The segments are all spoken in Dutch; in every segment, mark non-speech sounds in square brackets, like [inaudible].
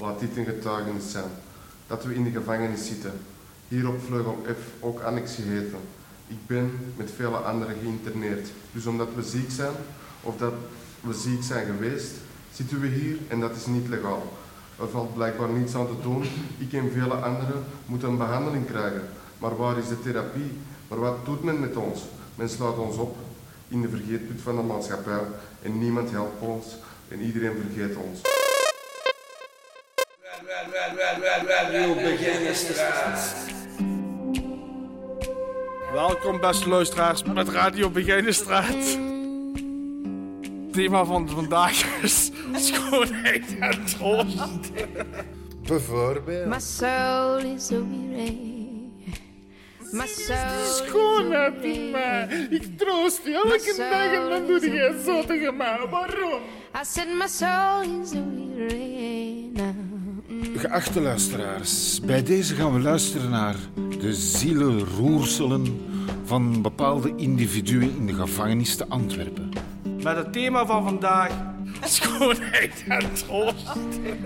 Laat dit een getuigenis zijn. Dat we in de gevangenis zitten. Hier op vleugel F, ook annex geheten. Ik ben met vele anderen geïnterneerd. Dus omdat we ziek zijn, of dat we ziek zijn geweest, zitten we hier en dat is niet legaal. Er valt blijkbaar niets aan te doen. Ik en vele anderen moeten een behandeling krijgen. Maar waar is de therapie? Maar wat doet men met ons? Men sluit ons op in de vergeetput van de maatschappij en niemand helpt ons en iedereen vergeet ons. Welkom beste luisteraars met Radio Begijnenstraat. Het thema van vandaag is schoonheid en troost. Bijvoorbeeld. My soul is a weary. My soul Schoonheid in mij. Ik troost je elke dag en dan doe je zo tegen mij. Waarom? I said my soul is a weary. Geachte luisteraars, bij deze gaan we luisteren naar de zielenroerselen van bepaalde individuen in de gevangenis te Antwerpen. Met het thema van vandaag [laughs] schoonheid en troost.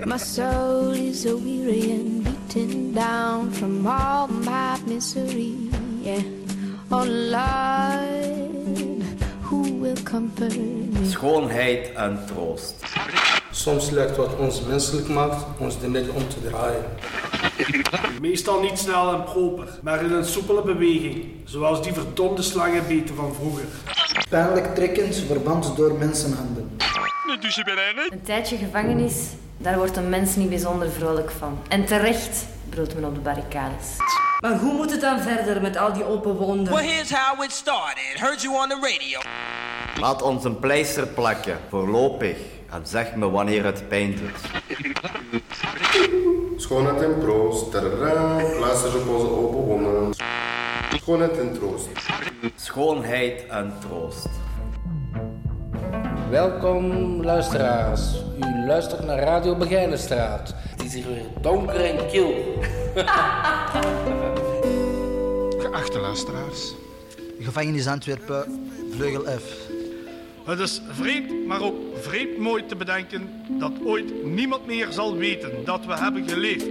My soul is a weary and beaten down from all my misery. Yeah. Oh Lord, who will comfort me? Schoonheid en troost. Soms lijkt wat ons menselijk maakt ons er net om te draaien. Meestal niet snel en proper, maar in een soepele beweging, zoals die verdomde slangenbeten van vroeger. Pijnlijk trekkend, verband door mensenhanden. Een tijdje gevangenis, daar wordt een mens niet bijzonder vrolijk van. En terecht brult men op de barricades. Maar hoe moet het dan verder met al die open wonden? Well, here's how it started. Heard you on the radio. Laat ons een pleister plakken, voorlopig. En zeg me wanneer het pijn doet. Schoonheid en troost. Tadaa. Luister op onze open wonden. Schoonheid en troost. Schoonheid en troost. Welkom luisteraars. U luistert naar Radio Begijnenstraat. Het is hier weer donker en kil. Geachte luisteraars, Gevangenis Antwerpen, vleugel F. Het is vreemd, maar ook vreemd mooi te bedenken dat ooit niemand meer zal weten dat we hebben geleefd.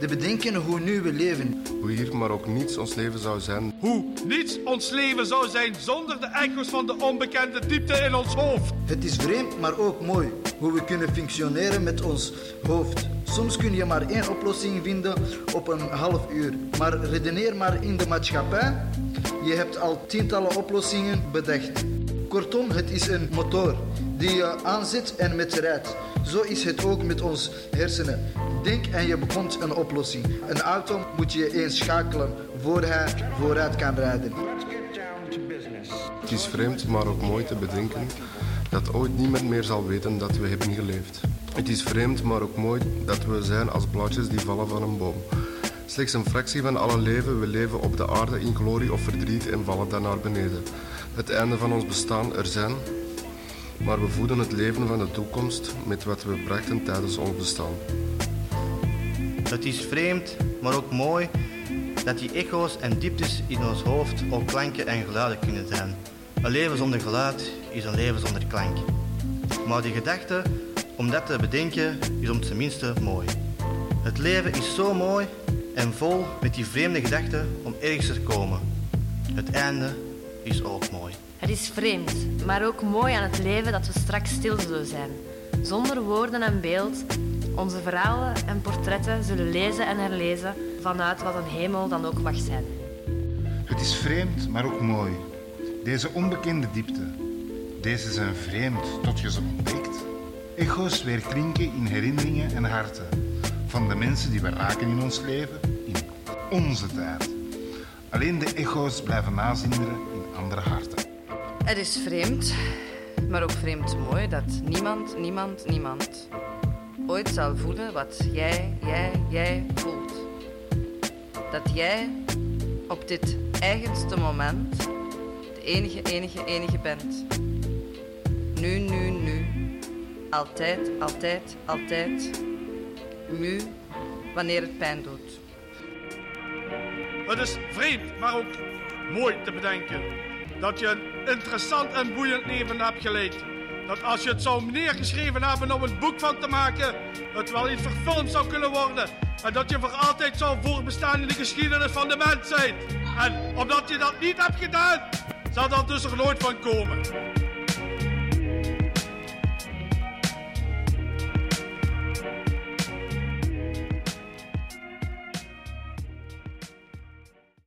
De bedenken hoe nu we leven. Hoe hier maar ook niets ons leven zou zijn. Hoe niets ons leven zou zijn zonder de echo's van de onbekende diepte in ons hoofd. Het is vreemd, maar ook mooi hoe we kunnen functioneren met ons hoofd. Soms kun je maar één oplossing vinden op een half uur. Maar redeneer maar in de maatschappij. Je hebt al tientallen oplossingen bedacht. Kortom, het is een motor die je aanzet en met rijdt. Zo is het ook met ons hersenen. Denk en je bekomt een oplossing. Een auto moet je eens schakelen voor hij vooruit kan rijden. Het is vreemd, maar ook mooi te bedenken dat ooit niemand meer zal weten dat we hebben geleefd. Het is vreemd, maar ook mooi dat we zijn als blaadjes die vallen van een boom. Slechts een fractie van alle leven, we leven op de aarde in glorie of verdriet en vallen dan naar beneden. Het einde van ons bestaan er zijn, maar we voeden het leven van de toekomst met wat we brachten tijdens ons bestaan. Het is vreemd, maar ook mooi dat die echo's en dieptes in ons hoofd ook klanken en geluiden kunnen zijn. Een leven zonder geluid is een leven zonder klank. Maar die gedachte om dat te bedenken is om zijn minste mooi. Het leven is zo mooi en vol met die vreemde gedachten om ergens te komen. Het einde is ook mooi. Het is vreemd, maar ook mooi aan het leven dat we straks stil zullen zijn. Zonder woorden en beeld. Onze verhalen en portretten zullen lezen en herlezen vanuit wat een hemel dan ook mag zijn. het is vreemd, maar ook mooi. Deze onbekende diepte. Deze zijn vreemd tot je ze ontdekt. Echo's weer klinken in herinneringen en harten. Van de mensen die we raken in ons leven, in onze tijd. Alleen de echo's blijven nazinderen in andere harten. Het is vreemd, maar ook vreemd mooi dat niemand, niemand, niemand ooit zal voelen wat jij, jij, jij voelt. Dat jij op dit eigenste moment de enige, enige, enige bent. Nu, nu, nu. Altijd, altijd, altijd. Nu, wanneer het pijn doet. Het is vreemd, maar ook mooi te bedenken dat je een interessant en boeiend leven hebt geleid. dat als je het zou neergeschreven hebben om een boek van te maken, het wel iets verfilmd zou kunnen worden. En dat je voor altijd zou voorbestaan in de geschiedenis van de mensheid. En omdat je dat niet hebt gedaan, zal dat dus er nooit van komen.